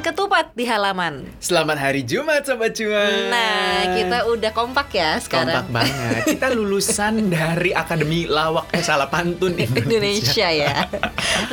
Makan ketupat di halaman. Selamat hari Jumat Sobat Cuan Nah, kita udah kompak ya Kompak sekarang. banget Kita lulusan dari Akademi Lawak Eh salah pantun Indonesia, Indonesia ya.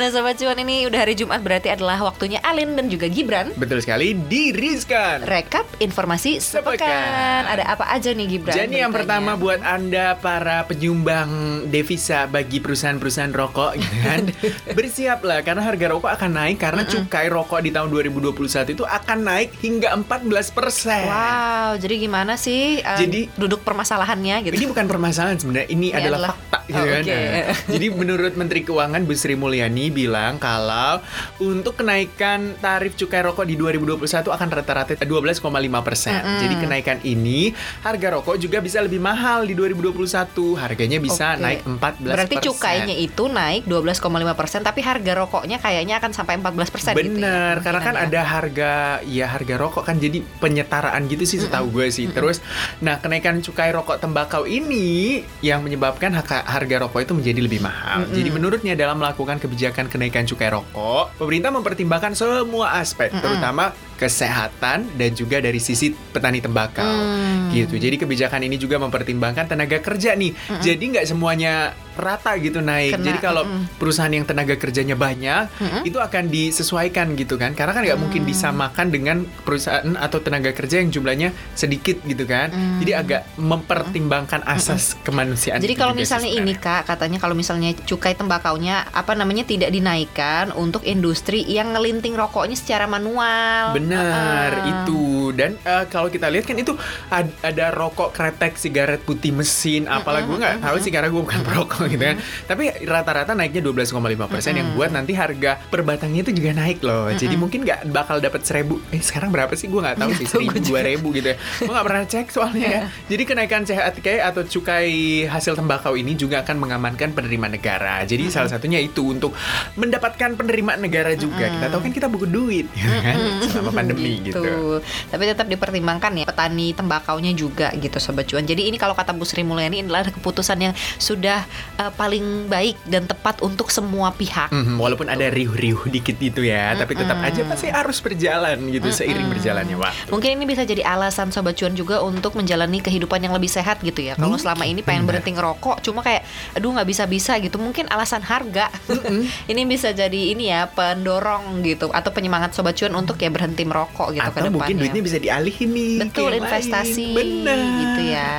Nah, sobat cuan ini udah hari Jumat berarti adalah waktunya Alin dan juga Gibran. Betul sekali diriskan Rekap informasi sepekan. Sepekan. Ada apa aja nih Gibran? Jadi yang pertama buat Anda para penyumbang devisa bagi perusahaan-perusahaan rokok gitu kan. Bersiaplah karena harga rokok akan naik karena cukai rokok di tahun 2021 itu akan naik hingga 14%. Wow, jadi gimana sih eh, Jadi- duduk permasalahannya gitu? Ini bukan permasalahan sebenarnya, ini Ini adalah, adalah- fakta gitu Oh, kan. oke. Nah, jadi menurut Menteri Keuangan Bu Sri Mulyani bilang kalau untuk kenaikan tarif cukai rokok di 2021 akan rata-rata 12,5 persen. Jadi kenaikan ini harga rokok juga bisa lebih mahal di 2021. Harganya bisa Oke. naik 14 Berarti cukainya itu naik 12,5 persen, tapi harga rokoknya kayaknya akan sampai 14 persen gitu ya? Bener, karena kan ya. ada harga ya harga rokok kan jadi penyetaraan gitu sih setahu gue sih. Terus, nah kenaikan cukai rokok tembakau ini yang menyebabkan harga rokok itu menjadi lebih mahal. Jadi menurutnya dalam melakukan kebijakan kenaikan cukai rokok, pemerintah mempertimbangkan semua aspek, terutama kesehatan dan juga dari sisi petani tembakau. Hmm. Gitu. Jadi kebijakan ini juga mempertimbangkan tenaga kerja nih. Jadi nggak semuanya rata gitu naik. Kena, Jadi kalau mm-mm. perusahaan yang tenaga kerjanya banyak itu akan disesuaikan gitu kan karena kan nggak mungkin Hmm. disamakan dengan perusahaan atau tenaga kerja yang jumlahnya sedikit gitu kan jadi agak mempertimbangkan asas kemanusiaan Hmm. Jadi kalau misalnya ini sebenarnya. kak katanya kalau misalnya cukai tembakaunya apa namanya tidak dinaikkan untuk industri yang ngelinting rokoknya secara manual. Benar Ah. itu. Dan eh, kalau kita lihat kan itu ad- ada rokok kretek sigaret putih mesin apalah gue nggak tahu sih karena gue bukan perokok gitu kan. Tapi rata-rata naiknya 12,5 persen yang buat nanti harga per batangnya itu juga naik loh. Jadi mungkin nggak bakal dapat seribu eh sekarang berapa sih? Gue nggak tahu sih seribu dua ribu gitu ya. Gue nggak pernah cek soalnya ya. Jadi kenaikan CHTK atau cukai hasil tembakau ini juga akan mengamankan penerimaan negara. Jadi salah satunya itu untuk mendapatkan penerimaan negara juga. Kita tahu kan kita buku duit ya kan? Selama pandemi gitu. Tapi tetap dipertimbangkan ya petani tembakaunya juga gitu sobat cuan. Jadi ini kalau kata Bu Sri Mulyani adalah keputusan yang sudah eh, paling baik dan tepat untuk semua pihak. Mhm, walaupun ada riuh-riuh dikit itu ya, tapi tetap aja pasti harus berjalan gitu seiring berjalannya waktu. Mungkin ini bisa jadi alasan sobat cuan juga untuk menjalani kehidupan yang lebih sehat gitu ya. Kalau selama ini pengen benar. berhenti ngerokok, cuma kayak aduh nggak bisa bisa gitu. Mungkin alasan harga. ini bisa jadi ini ya pendorong gitu atau penyemangat sobat cuan untuk ya berhenti merokok gitu ke Atau mungkin duitnya bisa dialihin nih. Betul investasi. Benar. gitu ya.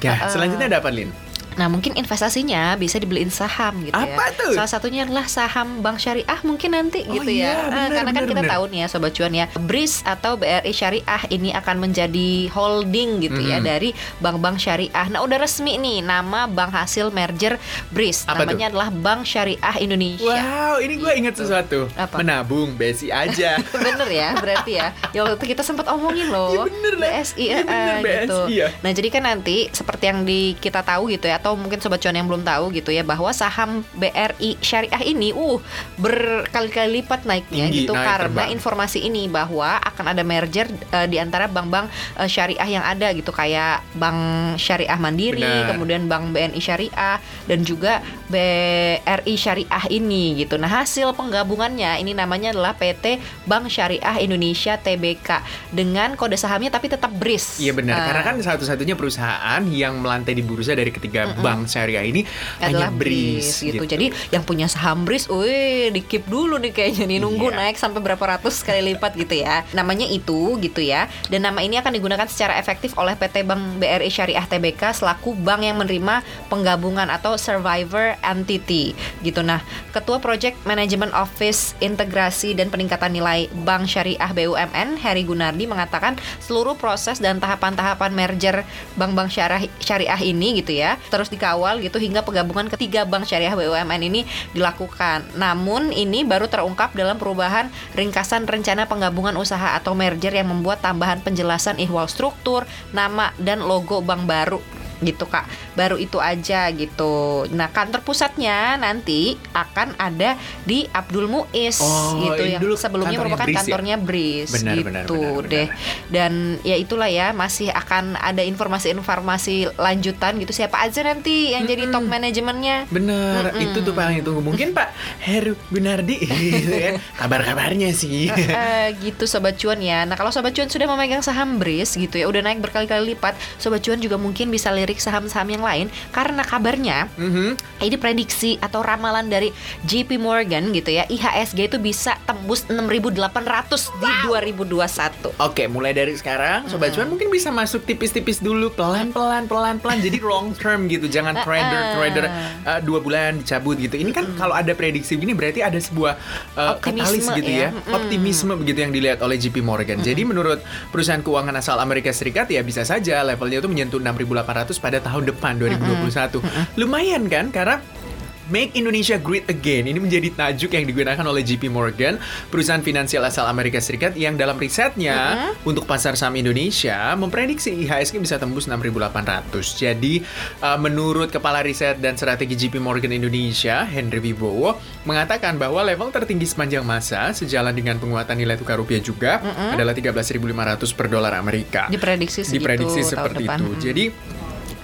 Ya, Uh-uh. selanjutnya ada apa, Lin? Nah mungkin investasinya bisa dibeliin saham gitu ya. Apa tuh? Salah satunya adalah saham bank syariah mungkin nanti Oh gitu iya, ya. Eh, benar, karena kan benar, kita benar. tahu nih ya sobat cuan ya, BRIS atau BRI Syariah ini akan menjadi holding gitu ya Mhm. dari bank-bank syariah. Nah udah resmi nih nama bank hasil merger BRIS. Apa Namanya adalah Bank Syariah Indonesia. Wow, ini gue ingat sesuatu. Apa? Menabung, besi aja. bener ya berarti ya ya waktu itu kita sempat omongin loh Iya, bener lah. BSI eh, bener, gitu BSI ya. nah jadi kan nanti seperti yang di kita tahu gitu ya atau mungkin sobat cuan yang belum tahu gitu ya bahwa saham BRI Syariah ini uh berkali-kali lipat naiknya Tinggi, gitu naik karena terbang. informasi ini bahwa akan ada merger eh, di antara bank-bank eh, syariah yang ada gitu kayak Bank Syariah Mandiri Benar. kemudian Bank BNI Syariah dan juga BRI Syariah ini gitu. Nah, hasil penggabungannya ini namanya adalah PT Bank Syariah Indonesia TBK dengan kode sahamnya tapi tetap BRIS. Iya benar, Eh, karena kan satu-satunya perusahaan yang melantai di bursa dari ketiga bank syariah ini adalah hanya BRIS BRIS gitu. Jadi yang punya saham BRIS, wih, di keep dulu nih kayaknya nih nunggu Iya. naik sampai berapa ratus kali lipat gitu ya. Namanya itu gitu ya. Dan nama ini akan digunakan secara efektif oleh PT Bank BRI Syariah TBK selaku bank yang menerima penggabungan atau survivor entity gitu. Nah, Ketua Project Management Office Integrasi dan Peningkatan Nilai Bank Syariah BUMN Heri Gunardi mengatakan seluruh proses dan tahapan-tahapan merger bank-bank syariah syariah ini gitu ya terus dikawal gitu hingga penggabungan ketiga bank syariah BUMN ini dilakukan. Namun ini baru terungkap dalam perubahan ringkasan rencana penggabungan usaha atau merger yang membuat tambahan penjelasan ihwal struktur, nama dan logo bank baru gitu kak. Baru itu aja gitu. Nah kantor pusatnya nanti akan ada di Abdul Muiz Oh, gitu yang dulu sebelumnya kantornya merupakan Breeze ya? kantornya Breeze Benar, gitu benar, benar, benar. deh. Dan ya itulah ya masih akan ada informasi-informasi lanjutan gitu siapa aja nanti yang jadi top manajemennya. Bener, Mm-mm. itu tuh paling ditunggu. Mungkin Pak Heru Gunardi gitu kan. Kabar-kabarnya sih. Gitu sobat cuan ya. Nah kalau sobat cuan sudah memegang saham Breeze gitu ya, udah naik berkali-kali lipat, sobat cuan juga mungkin bisa lirik saham-saham yang lain karena kabarnya Mhm. ini prediksi atau ramalan dari JP Morgan gitu ya, IHSG itu bisa tembus 6.800 di 2021. Oke, mulai dari sekarang Sobat Cuan mungkin bisa masuk tipis-tipis dulu pelan-pelan pelan-pelan jadi long term gitu. Jangan trader trader uh, dua bulan dicabut gitu. Ini kan kalau ada prediksi gini berarti ada sebuah uh, Optimisme katalis gitu ya. ya. Optimisme begitu yang dilihat oleh JP Morgan. Jadi menurut perusahaan keuangan asal Amerika Serikat ya bisa saja levelnya itu menyentuh 6.800 pada tahun depan 2021. Lumayan kan karena Make Indonesia Great Again ini menjadi tajuk yang digunakan oleh JP Morgan, perusahaan finansial asal Amerika Serikat yang dalam risetnya untuk pasar saham Indonesia memprediksi IHSG bisa tembus 6.800. Jadi uh, menurut kepala riset dan strategi JP Morgan Indonesia, Henry Wibowo, mengatakan bahwa level tertinggi sepanjang masa sejalan dengan penguatan nilai tukar rupiah juga adalah 13.500 per dolar Amerika. Diprediksi segitu Diprediksi tahun seperti depan. itu. Jadi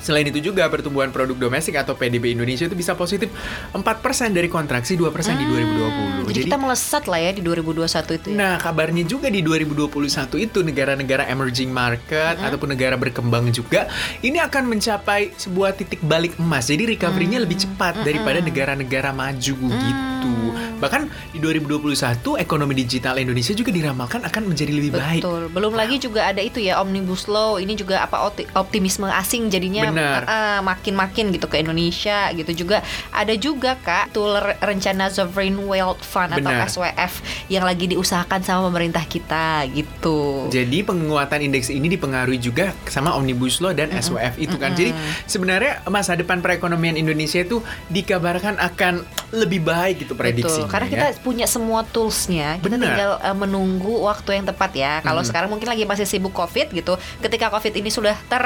Selain itu juga pertumbuhan produk domestik atau PDB Indonesia itu bisa positif 4% dari kontraksi 2% di 2020. Hmm, Jadi, kita melesat lah ya di 2021 itu ya. Nah, kabarnya juga di 2021 itu negara-negara emerging market ataupun negara berkembang juga ini akan mencapai sebuah titik balik emas. Jadi recovery-nya lebih cepat daripada negara-negara maju gitu. Bahkan di 2021 ekonomi digital Indonesia juga diramalkan akan menjadi lebih baik. Betul. Belum lagi juga ada itu ya Omnibus Law. Ini juga apa opti- optimisme asing jadinya Benar. eh, makin-makin gitu ke Indonesia gitu juga. Ada juga Kak re- rencana Sovereign Wealth Fund atau Benar. SWF yang lagi diusahakan sama pemerintah kita gitu. Jadi penguatan indeks ini dipengaruhi juga sama Omnibus Law dan SWF itu kan. Jadi sebenarnya masa depan perekonomian Indonesia itu dikabarkan akan lebih baik gitu prediksinya. Betul, karena kita ya. punya semua toolsnya, kita tinggal uh, menunggu waktu yang tepat ya. Kalau sekarang mungkin lagi masih sibuk COVID gitu, ketika COVID ini sudah ter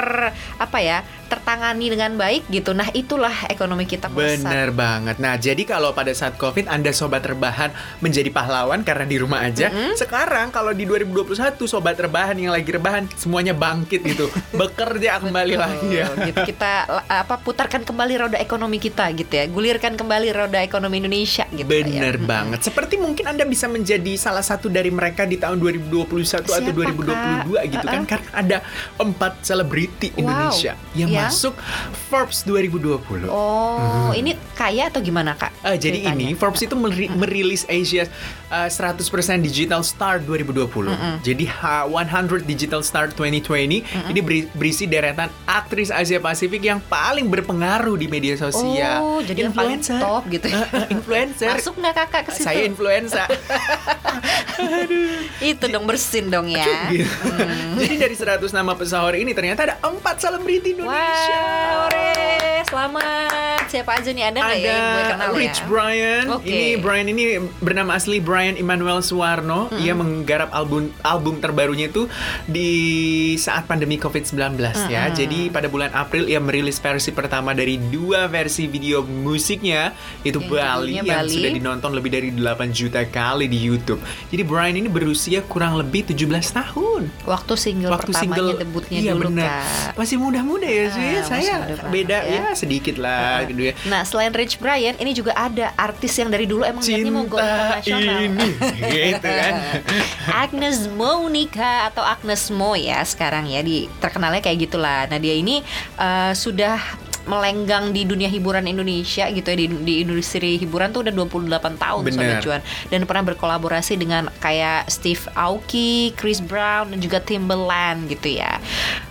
apa ya tertangani dengan baik gitu, nah itulah ekonomi kita melesat. Bener banget. Nah, jadi kalau pada saat COVID Anda sobat rebahan menjadi pahlawan karena di rumah aja. Sekarang kalau di 2021 sobat rebahan yang lagi rebahan semuanya bangkit gitu. Bekerja kembali lagi ya. Betul, gitu. Kita apa putarkan kembali roda ekonomi kita gitu ya, gulirkan kembali roda ekonomi Indonesia gitu Bener ya. banget. Seperti mungkin Anda bisa menjadi salah satu dari mereka di tahun 2021 atau Siapa, 2022 gitu kan. Uh-uh. Karena ada empat selebriti Wow. Indonesia yang Ya. Masuk Forbes 2020. Oh, ini kaya atau gimana kak? Eh, jadi ceritanya? ini Forbes itu meri- merilis Asia uh, 100% Digital Star 2020. Jadi ha- 100 Digital Star 2020 ini beri- berisi deretan aktris Asia Pasifik yang paling berpengaruh di media sosial. Oh, jadi yang paling top gitu ya. Eh, eh, influencer. Masuk nggak kakak ke situ? Saya influenza. Itu dong bersin dong ya. Gitu. Jadi dari 100 nama pesohor ini ternyata ada empat selebriti Indonesia. Ore, selamat. Siapa aja nih ada nggak ya yang gue kenal ada Rich ya? Brian. Oke. Ini Brian ini bernama asli Brian Emmanuel Suwarno. Ia menggarap album album terbarunya itu di saat pandemi COVID-19 ya. Jadi pada bulan April ia merilis versi pertama dari dua versi video musiknya itu Yang Bali yang Bali. sudah dinonton lebih dari 8 juta kali di YouTube. Jadi Brian ini berusia kurang lebih 17 tahun. Waktu single Waktu pertamanya single debutnya iya, dulu bener. kak. Masih muda-muda ya sih. Ah, Saya banget beda ya. ya sedikit lah gitu ya. Nah selain Rich Brian ini juga ada artis yang dari dulu emang niatnya mau go internasional. ini gitu kan Agnes Monica atau Agnes Mo ya sekarang ya di terkenalnya kayak gitulah. Nah dia ini eh, sudah melenggang di dunia hiburan Indonesia gitu ya di, di industri hiburan tuh udah 28 tahun Bener. Sobat Cuan dan pernah berkolaborasi dengan kayak Steve Aoki, Chris Brown dan juga Timbaland gitu ya.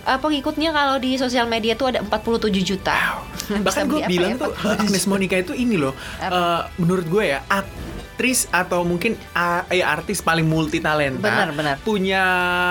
Eh, pengikutnya kalau di sosial media tuh ada 47 juta. Bisa bahkan gue bilang ya, tuh 47 Agnes Monica itu ini loh eh, menurut gue ya aktris atau mungkin ah, ya artis paling multi talenta Benar, benar. punya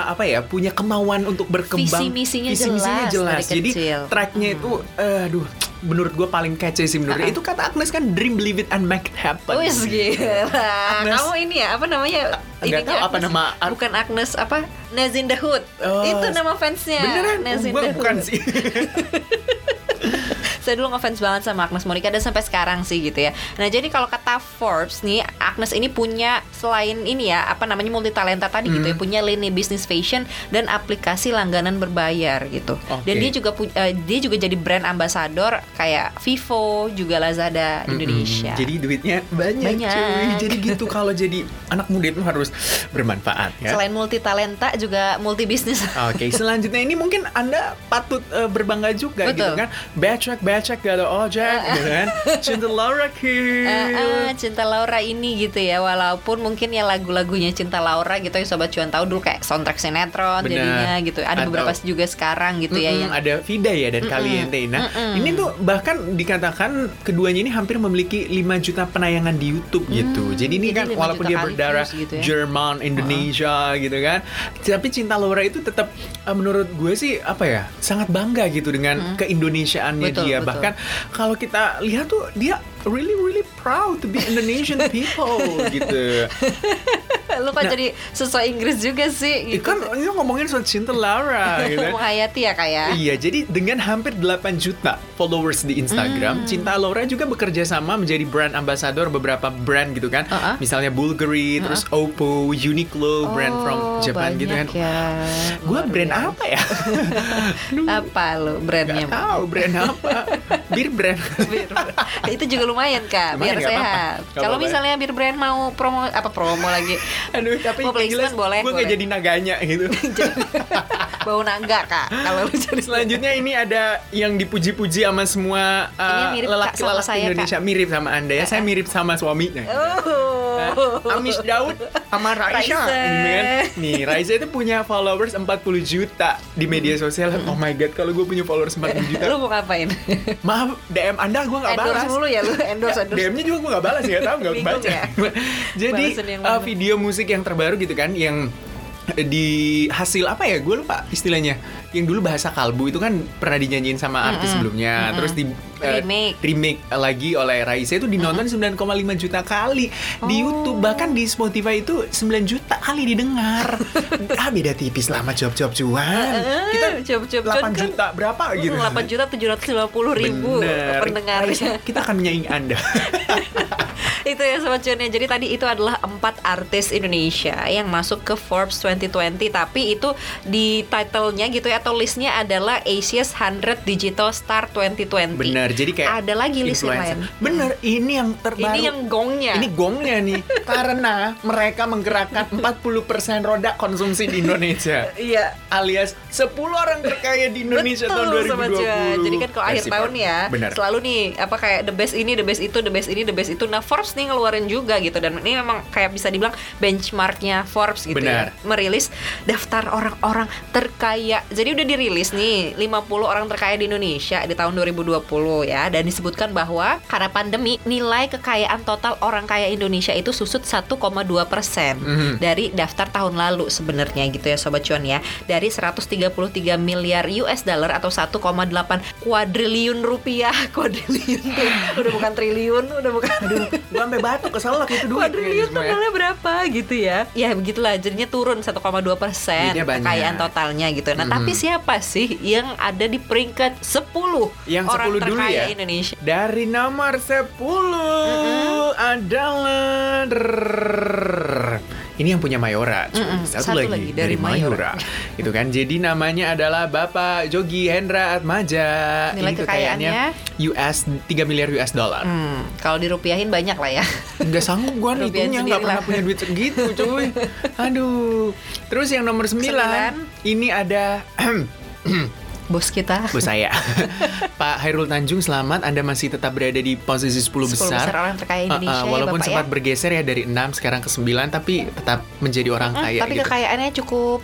apa ya punya kemauan untuk berkembang Visi misinya Visi-misinya jelas dari jadi kecil. Hmm. tracknya itu eh, aduh menurut gue paling catchy sih menurut itu kata Agnes kan dream believe it and make it happen Wis gila. Agnes- Kamu ini ya apa namanya? Tahu apa nama art- Bukan Agnes apa? Naz in the Hood. Oh, Itu nama fansnya. beneran Naz in gue the bukan Hood. sih saya dulu ngefans banget sama Agnes Monica dan sampai sekarang sih gitu ya. Nah jadi kalau kata Forbes nih, Agnes ini punya selain ini ya apa namanya multi talenta tadi gitu Hmm. ya, punya lini bisnis fashion dan aplikasi langganan berbayar gitu. Dan Oke. dia juga eh, dia juga jadi brand ambassador kayak Vivo juga Lazada Indonesia. Mm-mm. Jadi duitnya banyak, Banyak. cuy. Jadi gitu kalau jadi anak muda itu harus bermanfaat ya. Selain multi talenta juga multi bisnis. Oke, selanjutnya ini mungkin Anda patut eh, berbangga juga gitu Betul. kan. Becek, becek, gak ada ojek gitu kan. Cinta Laura Kill. Eh, eh, Cinta Laura ini gitu ya walaupun mungkin ya lagu-lagunya Cinta Laura gitu ya sobat cuan tahu dulu kayak soundtrack sinetron Benar. jadinya gitu ada Atau- beberapa juga sekarang gitu ya Mm-mm, yang ada Vida ya dan Caliente. Nah, ini tuh bahkan dikatakan keduanya ini hampir memiliki 5 juta penayangan di YouTube gitu. Jadi ini Hmm, jadi kan 5 walaupun dia berdarah gitu ya. Jerman, Indonesia gitu kan. Tapi Cinta Laura itu tetap eh, menurut gue sih apa ya? Sangat bangga gitu dengan keindonesiaannya Hmm. Betul, dia. Bahkan kalau kita lihat tuh dia really really proud to be Indonesian people gitu. lu kok jadi sesuai Inggris juga sih gitu. kan ini ngomongin soal Cinta Laura gitu. kan. menghayati ya kayak Iya, jadi dengan hampir 8 juta followers di Hmm. Instagram, Cinta Laura juga bekerja sama menjadi brand ambassador beberapa brand gitu kan. Uh-uh. Misalnya Bulgari, terus Oppo, Uniqlo, brand from Oh, Japan gitu kan. ya. Gue brand biasa. apa ya? Apa lu brandnya Gak tahu brand apa. Bir brand. Bir brand. itu juga lumayan kak biar Apa-apa. sehat kalau ya. misalnya bir brand mau promo apa promo lagi Aduh, tapi Mau placement boleh, gue boleh. kayak jadi naganya gitu. bau naga kak kalau Selanjutnya ini ada yang dipuji-puji sama semua uh, Ini mirip, Kak, sama lelaki-lelaki saya, Kak. Indonesia mirip sama Anda ya. Saya mirip sama suaminya. oh Nah, Amis Daud sama Raisa, Raisa. gitu kan. Nih, Raisa itu punya followers 40 juta di media sosial. Oh my god, kalau gue punya followers 40 juta. lu mau ngapain Maaf, DM Anda gue nggak balas. endorse mulu ya lu endorse endorse DM-nya juga gue gak balas ya, tau gak baca. ya? Jadi uh, video musik yang terbaru gitu kan, yang di hasil apa ya gue lupa istilahnya yang dulu bahasa kalbu itu kan pernah dinyanyiin sama artis sebelumnya terus di eh, Remake. remake lagi oleh Raisa itu dinonton 9,5 juta kali di Oh. YouTube bahkan di Spotify itu 9 juta kali didengar. Ah beda tipis lah sama job-job cuan. Kita Job-job 8 cuan kan juta berapa gitu. 8 juta 750 ribu Bener. pendengarnya. Kita akan menyaingi anda itu ya sobat cuannya. Jadi tadi itu adalah empat artis Indonesia yang masuk ke Forbes 2020 tapi itu di titlenya gitu ya atau listnya adalah Asia's 100 Digital Star 2020 bener jadi kayak ada lagi list yang lain bener ini yang terbaru. Ini yang gongnya. Ini gongnya nih. Karena mereka menggerakkan 40% roda konsumsi di Indonesia. Iya. Alias 10 orang terkaya di Indonesia Betul, tahun Sobat 2020. Cuan. Jadi kan kalau akhir tahun ya Benar. selalu nih apa kayak the best ini, the best itu, the best ini, the best itu. Nah Forbes nih ngeluarin juga gitu dan ini memang kayak bisa dibilang benchmarknya Forbes gitu Benar. ya. Merilis daftar orang-orang terkaya. Jadi udah dirilis nih 50 orang terkaya di Indonesia di tahun 2020 ya dan disebutkan bahwa karena pandemi nilai kekayaan total orang kaya Indonesia itu susut 1,2 persen Mhm. dari daftar tahun lalu sebenarnya gitu ya sobat cuan ya dari 133 miliar US dollar atau 1,8 kuadriliun rupiah kuadriliun tuh udah bukan triliun udah bukan Aduh, gua sampai batuk keselak itu duit. kuadriliun kayaknya semua ya. totalnya berapa gitu ya ya begitulah jadinya turun 1,2 persen kekayaan totalnya gitu nah Mhm. tapi siapa sih yang ada di peringkat 10 Yang orang 10 dulu terkaya ya. Indonesia Dari nomor 10 adalah ini yang punya Mayora, cuy. Mm-mm, Satu, satu lagi, lagi dari dari, Mayora. itu kan. Jadi namanya adalah Bapak Jogi Hendra Atmaja. Nilai Ini kekayaannya? US 3 miliar US dollar. hmm, kalau dirupiahin banyak lah ya Nggak sanggup gua nih Rupiahin hitungnya nggak pernah punya duit segitu cuy. Aduh. Terus yang nomor 9 Sembilan. ini ada bos kita bos saya. Pak Hairul Tanjung selamat Anda masih tetap berada di posisi 10 10 besar. besar orang terkaya Uh, uh, Indonesia ya walaupun Bapak sempat ya. bergeser ya dari 6 sekarang ke 9 tapi tetap menjadi orang Hmm, kaya tapi gitu. kekayaannya cukup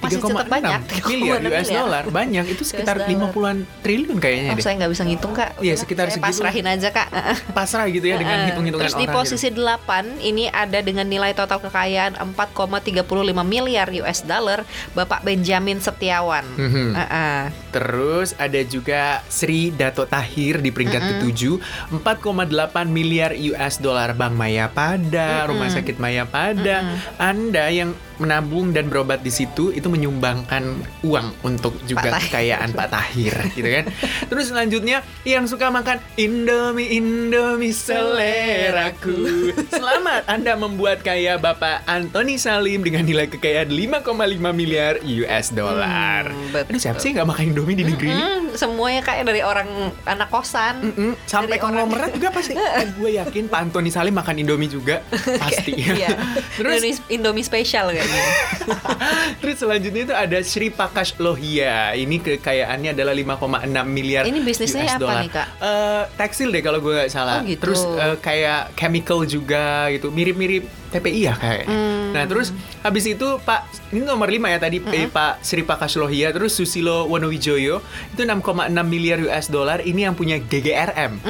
3,6 banyak miliar 3,6 US dollar banyak itu sekitar dollar. 50-an triliun kayaknya Oh, deh. saya nggak bisa ngitung kak. Iya, sekitar saya segitu. Pasrahin aja kak. Pasrah gitu ya dengan hitung-hitungan Terus di orang posisi gitu. 8 ini ada dengan nilai total kekayaan 4,35 miliar US dollar Bapak Benjamin Setiawan. Mhm. Heeh. Terus ada juga Sri Dato Tahir di peringkat ke-7 4,8 miliar US dollar Bank Mayapada, Rumah Sakit Mayapada. Anda yang menabung dan berobat di situ itu menyumbangkan uang untuk juga Tahir. kekayaan Pak Tahir gitu kan. Terus selanjutnya yang suka makan Indomie Indomie seleraku. Selamat Anda membuat kaya Bapak Anthony Salim dengan nilai kekayaan 5,5 miliar US dollar. Hmm, betul. Aduh siapa sih nggak makan Indomie di negeri ini? Hmm, semuanya kayak dari orang anak kosan. Mm-mm, sampai Dari orang- konglomerat juga pasti. Eh, gue yakin Pak Anthony Salim makan Indomie juga pasti. Iya. Terus Indomie, Indomie spesial kayaknya. Terus selanjutnya itu ada Sri Prakash Lohia. Ini kekayaannya adalah 5,6 miliar Ini bisnisnya US apa nih, Kak? Eh, tekstil deh kalau gue nggak salah. Oh, gitu. Terus eh, kayak chemical juga gitu. Mirip-mirip TPI ya kayaknya. Hmm. Nah terus habis itu Pak ini nomor 5 ya tadi eh, Pak Sri Prakash Lohia. Terus Susilo Wonowijoyo itu 6,6 miliar US dollar. Ini yang punya GGRM.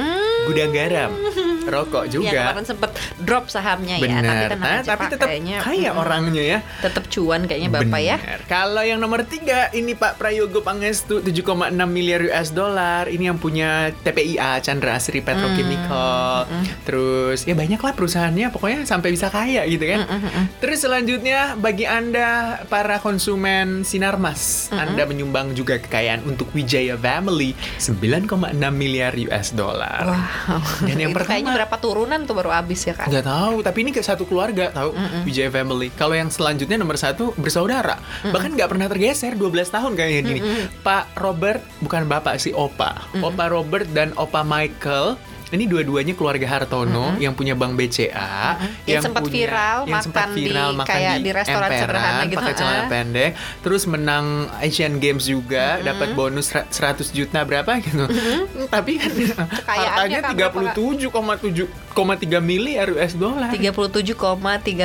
Gudang garam. Rokok Yang juga. kemarin sempet drop sahamnya ya. Tapi tenang aja, tapi Pak, tetap kayaknya, kaya mm, orangnya ya. Tetap cuan kayaknya Bapak ya. Bener. Kalau yang nomor tiga ini Pak Prayogo Pangestu 7,6 miliar US dollar. Ini yang punya TPIA Chandra Asri Petrochemical. Hmm, Terus ya banyak lah perusahaannya. Pokoknya sampai bisa kaya gitu kan. Hmm, Terus selanjutnya bagi anda para konsumen Sinarmas, Hmm, anda menyumbang juga kekayaan untuk Wijaya Family 9,6 miliar US dollar. Wow. Dan yang Itu kayaknya pertama- berapa turunan tuh baru habis ya Kak? Nggak tahu, tapi ini ke satu keluarga tahu Wijaya Family. Kalau yang selanjutnya nomor satu bersaudara, bahkan nggak pernah tergeser 12 tahun kayaknya gini. Pak Robert bukan bapak sih Opa, Opa Robert dan Opa Michael. Ini dua-duanya keluarga Hartono yang punya bank BCA, Yang sempat punya- viral, yang sempat makan di- viral makan kayak di restoran emperan, sederhana gitu, pakai celana ah. pendek, terus menang Asian Games juga, dapat bonus ra- 100 juta berapa gitu. Tapi kan hartanya? 37,7,3 miliar US dollar. 37,3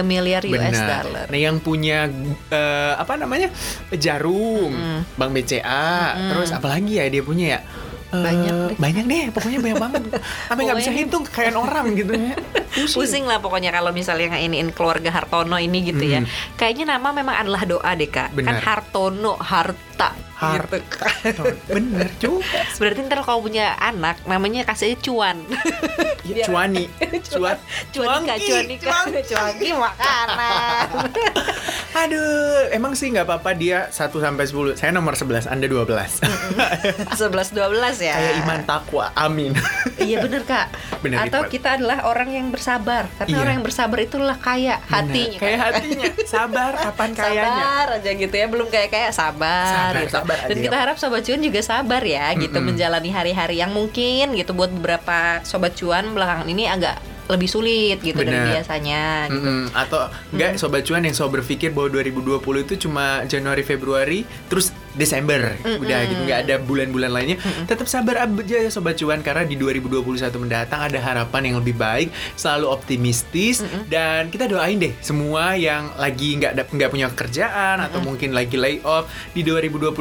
miliar US Benar. dollar. Nah, yang punya eh, apa namanya? Jarum, Bank BCA, terus apalagi ya dia punya ya? Eh, Banyak deh. banyak deh, pokoknya banyak banget. Sampai nggak bisa hitung kekayaan orang gitu ya. Pusing lah pokoknya kalau misalnya iniin keluarga Hartono ini gitu ya. Mm. Kayaknya nama memang adalah doa deh kak. Kan Benar. Hartono, harta. Harta. Gitu. Bener juga. Berarti ntar kalau punya anak namanya kasih cuan. Ya, cuani, cuan, Cuanika, cuanika, cuanki makanan. Aduh, emang sih nggak apa-apa dia 1 sampai 10. Saya nomor 11, Anda 12. 11 12 ya. Kayak iman takwa. Amin. Iya bener kak. Bener, Atau kita adalah orang yang bersabar. Karena Iya. orang yang bersabar itulah kaya hatinya. Kayak Kak. hatinya. Sabar kapan kayanya. Sabar aja gitu ya, belum kayak kayak sabar. Sabar, gitu. sabar aja Dan kita harap sobat cuan juga sabar ya, gitu Mm-mm. menjalani hari-hari yang mungkin gitu buat beberapa sobat cuan belakangan ini agak lebih sulit gitu dari Bener. biasanya. Gitu. Mm-mm. Atau enggak sobat cuan yang selalu berpikir bahwa 2020 itu cuma Januari Februari terus Desember udah gitu nggak ada bulan-bulan lainnya tetap sabar aja ya sobat cuan karena di 2021 mendatang ada harapan yang lebih baik selalu optimistis dan kita doain deh semua yang lagi nggak nggak punya kerjaan atau mungkin lagi layoff di 2021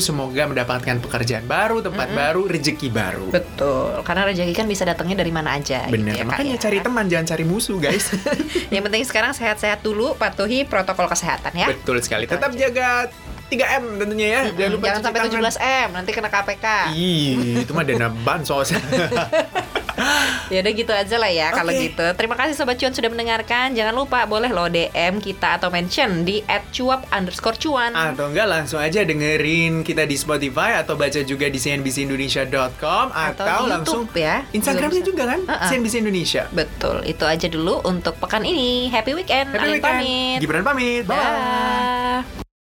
semoga mendapatkan pekerjaan baru tempat baru rezeki baru Betul, karena rezeki kan bisa datangnya dari mana aja. bener gitu ya, makanya ya. cari teman jangan cari musuh guys Yang penting sekarang sehat-sehat dulu, patuhi protokol kesehatan ya. Betul sekali. Gitu Tetap aja. jaga 3M tentunya ya. Jangan lupa Jangan sampai tangan. 17 m, nanti kena KPK. Ih, itu mah dana bansos. Ya udah gitu aja lah ya kalau Oke. gitu. Terima kasih Sobat Cuan sudah mendengarkan. Jangan lupa boleh lo DM kita atau mention di @cuap underscore cuan. atau enggak langsung aja dengerin kita di Spotify atau baca juga di cnbcindonesia.com atau, Atau di langsung YouTube ya. Instagramnya Juga juga kan Uh-uh. CNBC Indonesia. Betul, itu aja dulu untuk pekan ini. Happy weekend. Happy weekend. pamit. Gibran pamit. Bye. Bye.